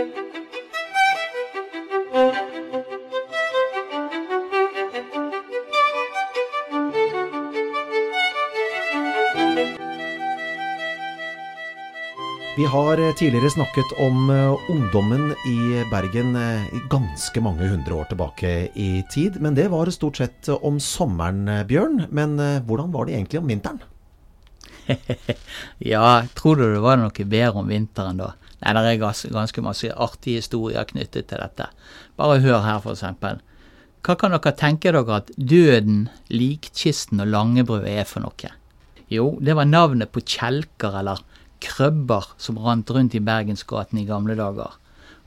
Vi har eh, tidligere snakket om eh, ungdommen i Bergen eh, ganske mange hundre år tilbake i tid. Men det var stort sett om sommeren, Bjørn. Men hvordan var det egentlig om vinteren? ja, tror du det var noe bedre om vinteren da? Nei, det er ganske masse artige historier knyttet til dette. Bare hør her, eksempel. Hva kan dere tenke dere at døden, likkisten og langebrød er for noe? Jo, det var navnet på kjelker eller krøbber som rant rundt i Bergensgaten i gamle dager.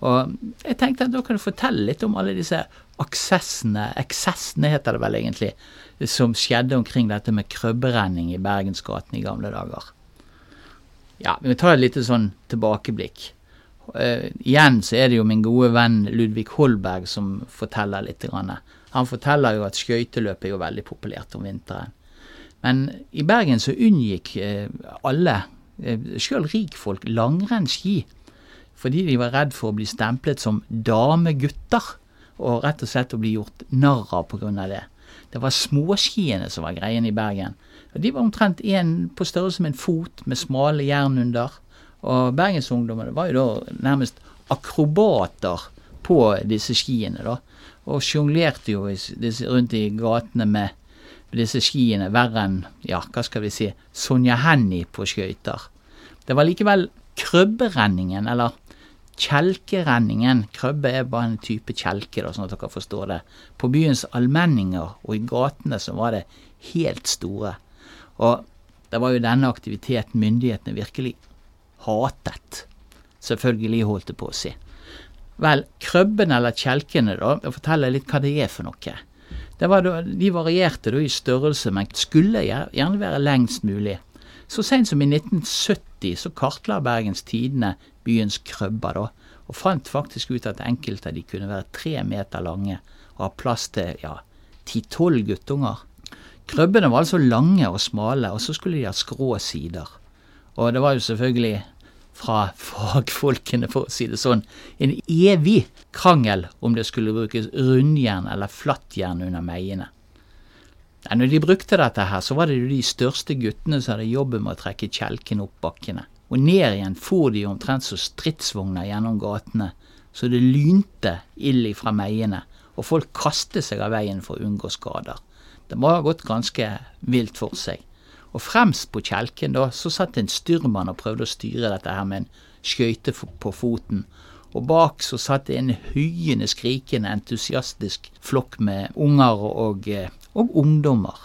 Og jeg tenkte at da kan du fortelle litt om alle disse aksessene, eksessene heter det vel egentlig, som skjedde omkring dette med krøbberenning i Bergensgaten i gamle dager. Ja, vi tar et lite sånn tilbakeblikk. Uh, igjen så er det jo min gode venn Ludvig Holberg som forteller litt. Grann. Han forteller jo at skøyteløp er jo veldig populært om vinteren. Men i Bergen så unngikk uh, alle uh, sjøl rikfolk langrennsski fordi de var redd for å bli stemplet som damegutter, og rett og slett å bli gjort narr av pga. det. Det var småskiene som var greien i Bergen. De var omtrent en på størrelse med en fot, med smale jern under. Og bergensungdommene var jo da nærmest akrobater på disse skiene, da. Og sjonglerte jo rundt i gatene med disse skiene verre enn, ja, hva skal vi si, Sonja Hennie på skøyter. Det var likevel krøbberenningen, eller kjelkerenningen, krøbbe er bare en type kjelke, da, sånn at dere forstår det, på byens allmenninger og i gatene så var det helt store. Og det var jo denne aktiviteten myndighetene virkelig hatet. Selvfølgelig, holdt det på å si. Vel, krøbben eller kjelkene, da, jeg forteller litt hva det er for noe. Da, de varierte da i størrelse, men skulle gjerne være lengst mulig. Så sent som i 1970 så kartla Bergens Tidende byens krøbber, da, og fant faktisk ut at enkelte av de kunne være tre meter lange og ha plass til ja, ti-tolv guttunger. Krøbbene var altså lange og smale, og så skulle de ha skrå sider. Og det var jo selvfølgelig fra fagfolkene, for å si det sånn, en evig krangel om det skulle brukes rundjern eller flattjern under meiene. Når de brukte dette her, så var det jo de største guttene som hadde jobben med å trekke kjelken opp bakkene. Og ned igjen for de omtrent som stridsvogner gjennom gatene, så det lynte ild fra meiene, og folk kastet seg av veien for å unngå skader. Det må ha gått ganske vilt for seg. Og fremst på kjelken da, så satt en styrmann og prøvde å styre dette her med en skøyte på foten. Og bak så satt det en hyende, skrikende, entusiastisk flokk med unger og, eh, og ungdommer.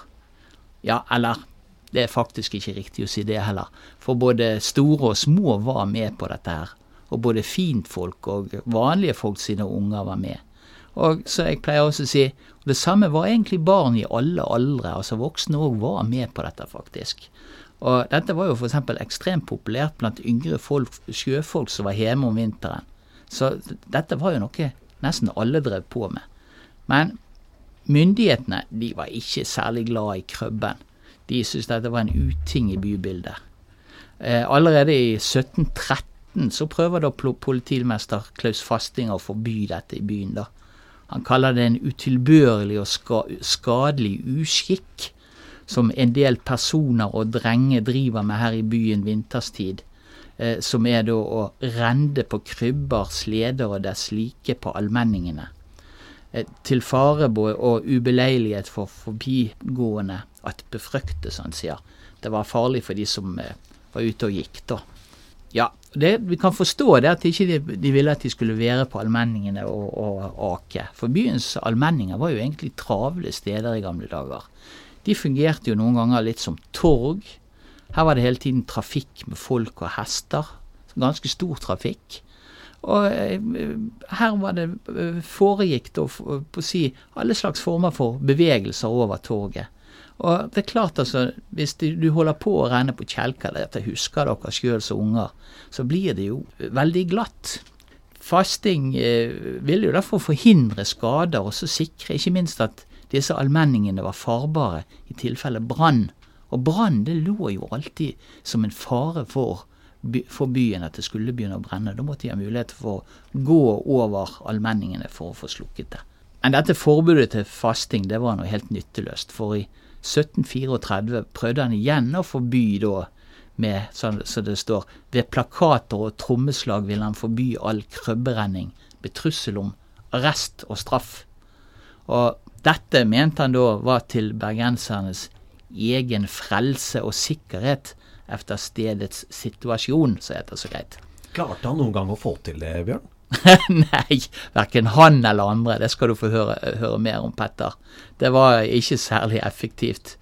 Ja, eller det er faktisk ikke riktig å si det heller, for både store og små var med på dette her. Og både fintfolk og vanlige folk sine unger var med. Og så jeg pleier også å si, og det samme var egentlig barn i alle aldre, altså voksne òg var med på dette, faktisk. Og dette var jo f.eks. ekstremt populært blant yngre folk, sjøfolk som var hjemme om vinteren. Så dette var jo noe nesten alle drev på med. Men myndighetene de var ikke særlig glad i krøbben. De syntes dette var en uting i bybildet. Eh, allerede i 1713 så prøver da politimester Klaus Fasting å forby dette i byen. da. Han kaller det en utilbørlig og skadelig uskikk som en del personer og drenger driver med her i byen vinterstid, eh, som er da å rende på krybber, sleder og dess like på allmenningene. Eh, til fare og ubeleilighet for forbigående at befrykte, som han sier. Det var farlig for de som eh, var ute og gikk, da. Ja, det, vi kan forstå det at ikke de, ikke ville at de skulle være på allmenningene og, og ake. For byens allmenninger var jo egentlig travle steder i gamle dager. De fungerte jo noen ganger litt som torg. Her var det hele tiden trafikk med folk og hester. Ganske stor trafikk. Og eh, her var det eh, foregikk da, på å si, alle slags former for bevegelser over torget. Og det er klart altså, Hvis du holder på å renne på kjelker, dette husker dere sjøl som unger, så blir det jo veldig glatt. Fasting eh, vil jo derfor forhindre skader, og så sikre ikke minst at disse allmenningene var farbare i tilfelle brann. Og brann det lå jo alltid som en fare for for byen at det skulle begynne å brenne. Da måtte de ha mulighet for å gå over allmenningene for å få slukket det. Men dette forbudet til fasting det var noe helt nytteløst. For i 1734 prøvde han igjen å forby da med, sånn så det står, ved plakater og trommeslag vil han forby all krøbberenning med trussel om arrest og straff. Og dette mente han da var til bergensernes egen frelse og sikkerhet efter stedets situasjon, så heter så greit. Klarte han noen gang å få til det, Bjørn? Nei, verken han eller andre. Det skal du få høre, høre, mer om, Petter. Det var ikke særlig effektivt.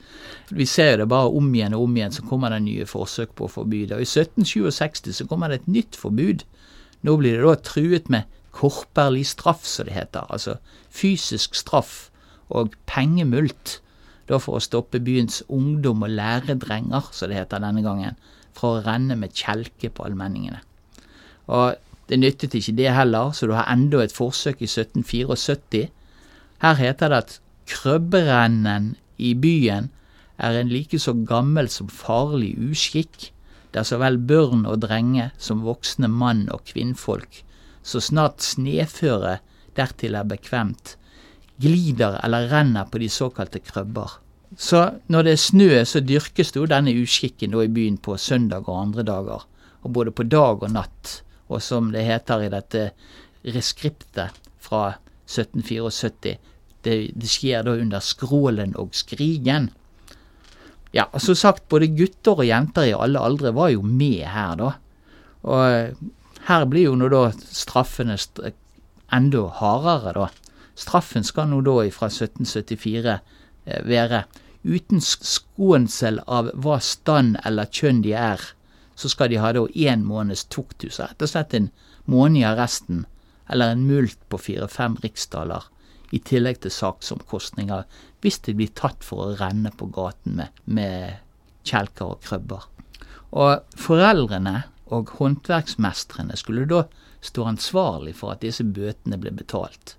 Vi ser jo det bare om igjen og om igjen, så kommer det nye forsøk på å forby det. Og I 1767 så kommer det et nytt forbud. Nå blir det da truet med korperlig straff, som det heter. Altså fysisk straff og pengemult. Da for å stoppe byens ungdom og læredrenger, som det heter denne gangen, fra å renne med kjelke på allmenningene. Og det nyttet ikke det heller, så du har enda et forsøk i 1774. Her heter det at krøbberennen i byen er en like så gammel som farlig uskikk, der så vel børn og drenge som voksne mann og kvinnfolk, så snart sneføre dertil er bekvemt, glider eller renner på de såkalte krøbber. Så når det er snø, så dyrkes jo denne uskikken i byen på søndag og andre dager, og både på dag og natt og som det heter i dette reskriptet fra 1774, det, det skjer da under skrålen og skrigen. Ja, og som sagt, både gutter og jenter i alle aldre var jo med her, da. Og her blir jo nå da straffene enda hardere, da. Straffen skal nå da fra 1774 eh, være uten skånsel av hva stand eller kjønn de er, så skal de ha da én måneds tukthus, rett og slett en måned i arresten, eller en mult på fire-fem riksdaler, i tillegg til saksomkostninger hvis de blir tatt for å renne på gaten med, med kjelker og krøbber. Og foreldrene og håndverksmestrene skulle da stå ansvarlig for at disse bøtene ble betalt.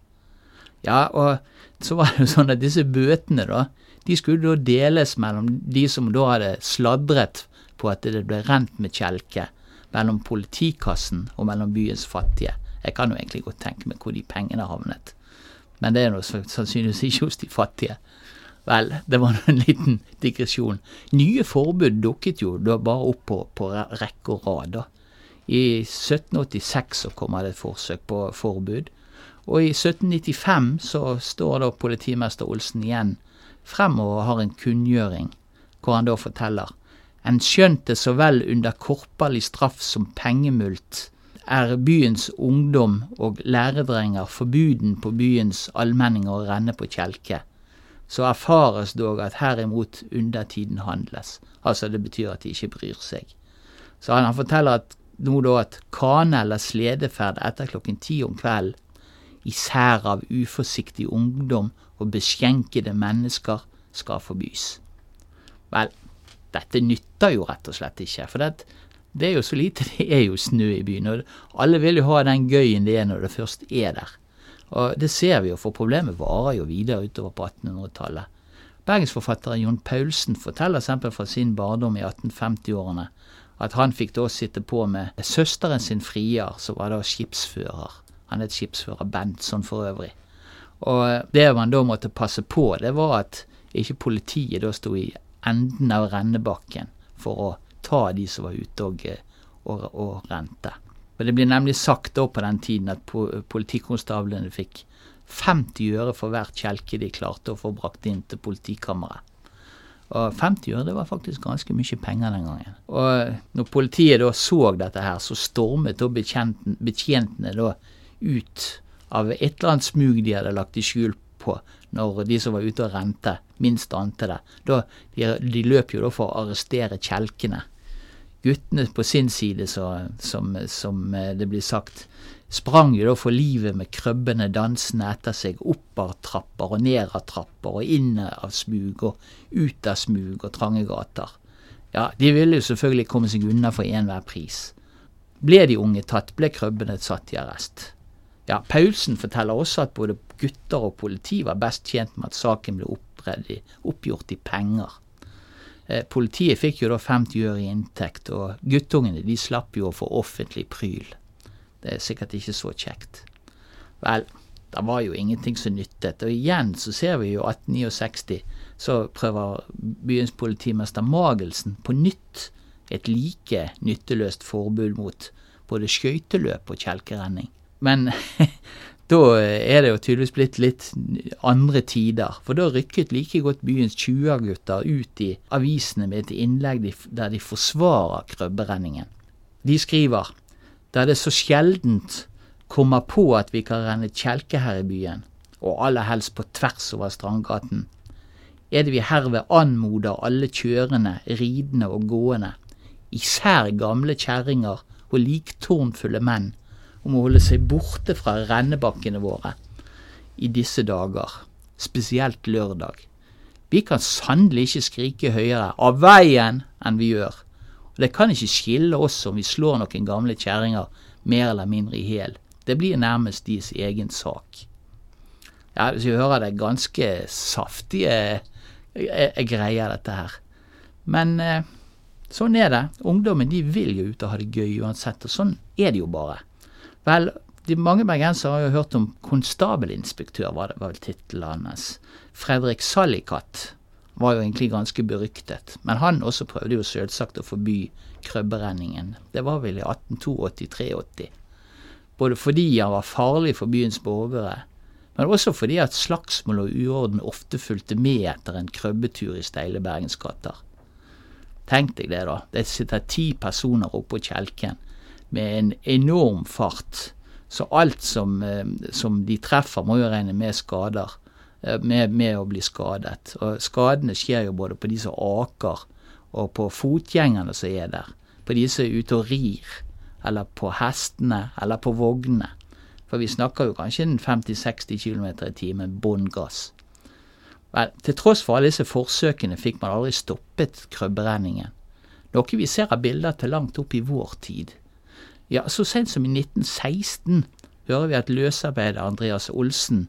Ja, og så var det jo sånn at disse bøtene, da, de skulle da deles mellom de som da hadde sladret på at det ble rent med kjelke mellom politikassen og mellom byens fattige. Jeg kan jo egentlig godt tenke meg hvor de pengene havnet. Men det er nå sannsynligvis ikke hos de fattige. Vel, det var en liten digresjon. Nye forbud dukket jo da bare opp på, på rekke og rad. I 1786 så kommer det et forsøk på forbud. Og i 1795 så står da politimester Olsen igjen frem og har en kunngjøring hvor han da forteller en skjønte så vel under korperlig straff som pengemult, er byens ungdom og læredrenger forbuden på byens allmenninger å renne på kjelke. Så erfares dog at herimot undertiden handles. Altså det betyr at de ikke bryr seg. Så han forteller at nå da at kane eller sledeferd etter klokken ti om kvelden, især av uforsiktig ungdom og beskjenkede mennesker, skal forbys. Vel, dette nytter jo rett og slett ikke. For det, det, er jo så lite, det er jo snø i byen. Og alle vil jo ha den gøyen det er når det først er der. Og det ser vi jo, for problemet varer jo videre utover på 1800-tallet. Bergensforfatteren Jon Paulsen forteller eksempel fra sin barndom i 1850-årene at han fikk da sitte på med søsteren sin Friar, som var da skipsfører. Han het skipsfører Bentson for øvrig. Og det man da måtte passe på, det var at ikke politiet da sto i enden av rennebakken for å ta de som var ute og, eh, og, og rente. Og Det blir nemlig sagt da på den tiden at politikonstablene fikk 50 øre for hvert kjelke de klarte å få brakt inn til politikammeret. Og 50 øre det var faktisk ganske mye penger den gangen. Og når politiet da så dette her, så stormet da betjentene da ut av et eller annet smug de hadde lagt i skjul på når de som var ute og rente, minst ante det. Da, de, de løp jo da for å arrestere kjelkene. Guttene på sin side, så, som, som, eh, det blir sagt, sprang jo da for livet med krøbbene dansende etter seg opp av trapper og ned av trapper og inn av smug og ut av smug og trange gater. Ja, de ville jo selvfølgelig komme seg unna for enhver pris. Ble de unge tatt, ble krøbbene satt i arrest. Ja, Paulsen forteller også at både gutter og politi var best tjent med at saken ble oppgjort i penger. Eh, politiet fikk jo da 50 øre i inntekt, og guttungene de slapp jo å få offentlig pryl. Det er sikkert ikke så kjekt. Vel, det var jo ingenting som nyttet. Og igjen så ser vi jo 1869 så prøver byens politimester Magelsen på nytt et like nytteløst forbud mot både skøyteløp og kjelkerenning. Men da er det jo tydeligvis blitt litt andre tider. For da rykket like godt byens 20-gutter ut i avisene med et innlegg der de forsvarer krøbberenningen. De skriver da det så sjeldent kommer på at vi kan renne kjelke her i byen, og aller helst på tvers over Strandgaten, er det vi herved anmoder alle kjørende, ridende og gående, især gamle kjerringer og liktårnfulle menn, om å holde seg borte fra rennebakkene våre i disse dager, spesielt lørdag. Vi kan sannelig ikke skrike høyere av veien enn vi gjør, og det kan ikke skille oss om vi slår noen gamle kjerringer mer eller mindre i hjel. Det blir nærmest deres egen sak. Ja, så vi hører det ganske saftige eh, eh, greier, dette her. Men eh, sånn er det. Ungdommen de vil jo ut og ha det gøy uansett, og sånn er det jo bare. Vel, de mange bergensere har jo hørt om konstabelinspektør, var det vel tittelen hans. Fredrik Sallikat var jo egentlig ganske beryktet. Men han også prøvde jo selvsagt å forby krøbberenningen. Det var vel i 1882-83. Både fordi han var farlig for byens borgere, men også fordi at slagsmål og uorden ofte fulgte med etter en krøbbetur i steile bergensgater. Tenk deg det, da. Det sitter ti personer oppå kjelken med en enorm fart. Så alt som, eh, som de treffer, må jo regne med skader. Eh, med, med, å bli skadet. Og skadene skjer jo både på de som aker, og på fotgjengerne som er der. På de som er ute og rir, eller på hestene, eller på vognene. For vi snakker jo kanskje 50-60 km i timen bånn gass. Vel, til tross for alle disse forsøkene fikk man aldri stoppet krøbberenningen. Noe vi ser av bilder til langt opp i vår tid. Ja, så sent som i 1916 hører vi at løsarbeider Andreas Olsen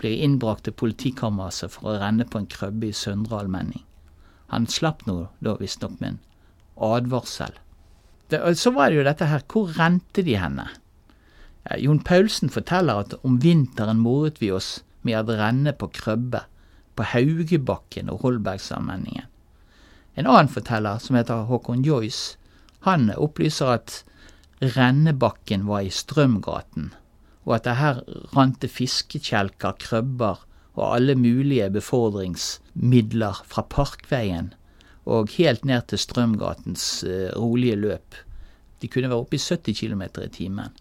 blir innbrakt til politikammerset for å renne på en krøbbe i Søndre Almenning. Han slapp nå da visstnok med en advarsel. Det, så var det jo dette her, hvor rente de henne? Ja, Jon Paulsen forteller at om vinteren moret vi oss med å renne på krøbbe på Haugebakken og Holbergsalmenningen. En annen forteller, som heter Håkon Joyce, han opplyser at rennebakken var i Strømgaten, og at det her rante fiskekjelker, krøbber og alle mulige befordringsmidler fra Parkveien og helt ned til Strømgatens uh, rolige løp. De kunne være oppe i 70 km i timen.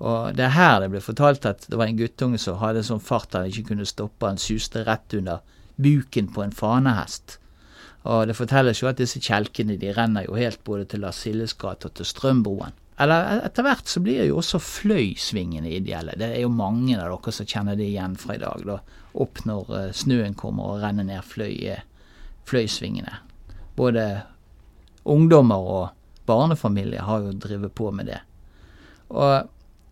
Og det er her det ble fortalt at det var en guttunge som hadde sånn fart han ikke kunne stoppe. Han suste rett under buken på en fanehest. Og det fortelles jo at disse kjelkene de renner jo helt både til Lars Silles gate og til Strømbroen. Eller etter hvert så blir jo også fløysvingene ideelle. Det er jo mange av dere som kjenner det igjen fra i dag. da, Opp når uh, snøen kommer og renner ned fløy, eh, fløysvingene. Både ungdommer og barnefamilier har jo drevet på med det. Og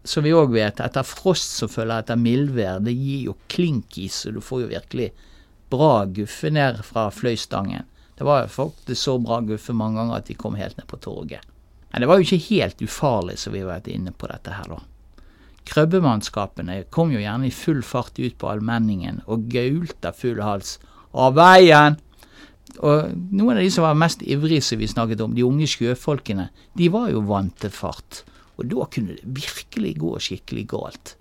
som vi òg vet, etter frost som følger etter mildvær, det gir jo klinkis, og du får jo virkelig bra guffe ned fra fløystangen. Det var jo faktisk så bra guffe mange ganger at de kom helt ned på torget. Men det var jo ikke helt ufarlig, som vi har vært inne på dette her, da. Krøbbemannskapene kom jo gjerne i full fart ut på allmenningen og gaulte full hals. Av veien! Og noen av de som var mest ivrige, som vi snakket om, de unge sjøfolkene, de var jo vant til fart. Og da kunne det virkelig gå skikkelig galt.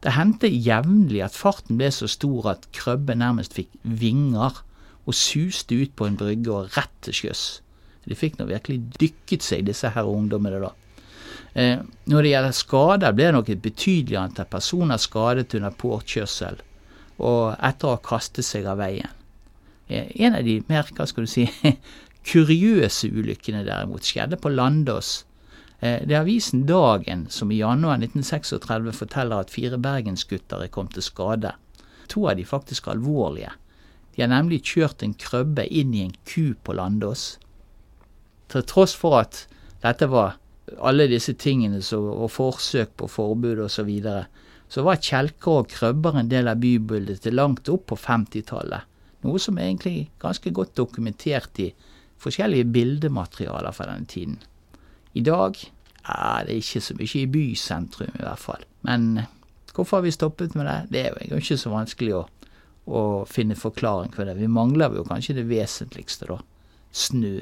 Det hendte jevnlig at farten ble så stor at krøbben nærmest fikk vinger og suste ut på en brygge og rett til sjøs. De fikk nå virkelig dykket seg, disse her ungdommene, da. Eh, når det gjelder skader, ble det nok et betydelig antall personer skadet under påkjørsel og etter å ha kastet seg av veien. Eh, en av de mer, hva skal du si, kuriøse ulykkene derimot skjedde på Landås. Eh, det er avisen Dagen som i januar 1936 forteller at fire bergensgutter er kommet til skade. To av de faktisk alvorlige. De har nemlig kjørt en krøbbe inn i en ku på Landås til tross for at dette var alle disse tingene så, og forsøk på forbud osv., så, videre, så var kjelker og krøbber en del av bybildet til langt opp på 50-tallet. Noe som er egentlig ganske godt dokumentert i forskjellige bildematerialer fra denne tiden. I dag er det ikke så mye i bysentrum, i hvert fall. Men hvorfor har vi stoppet med det? Det er jo ikke så vanskelig å, å finne forklaring på det. Vi mangler jo kanskje det vesentligste, da. Snø.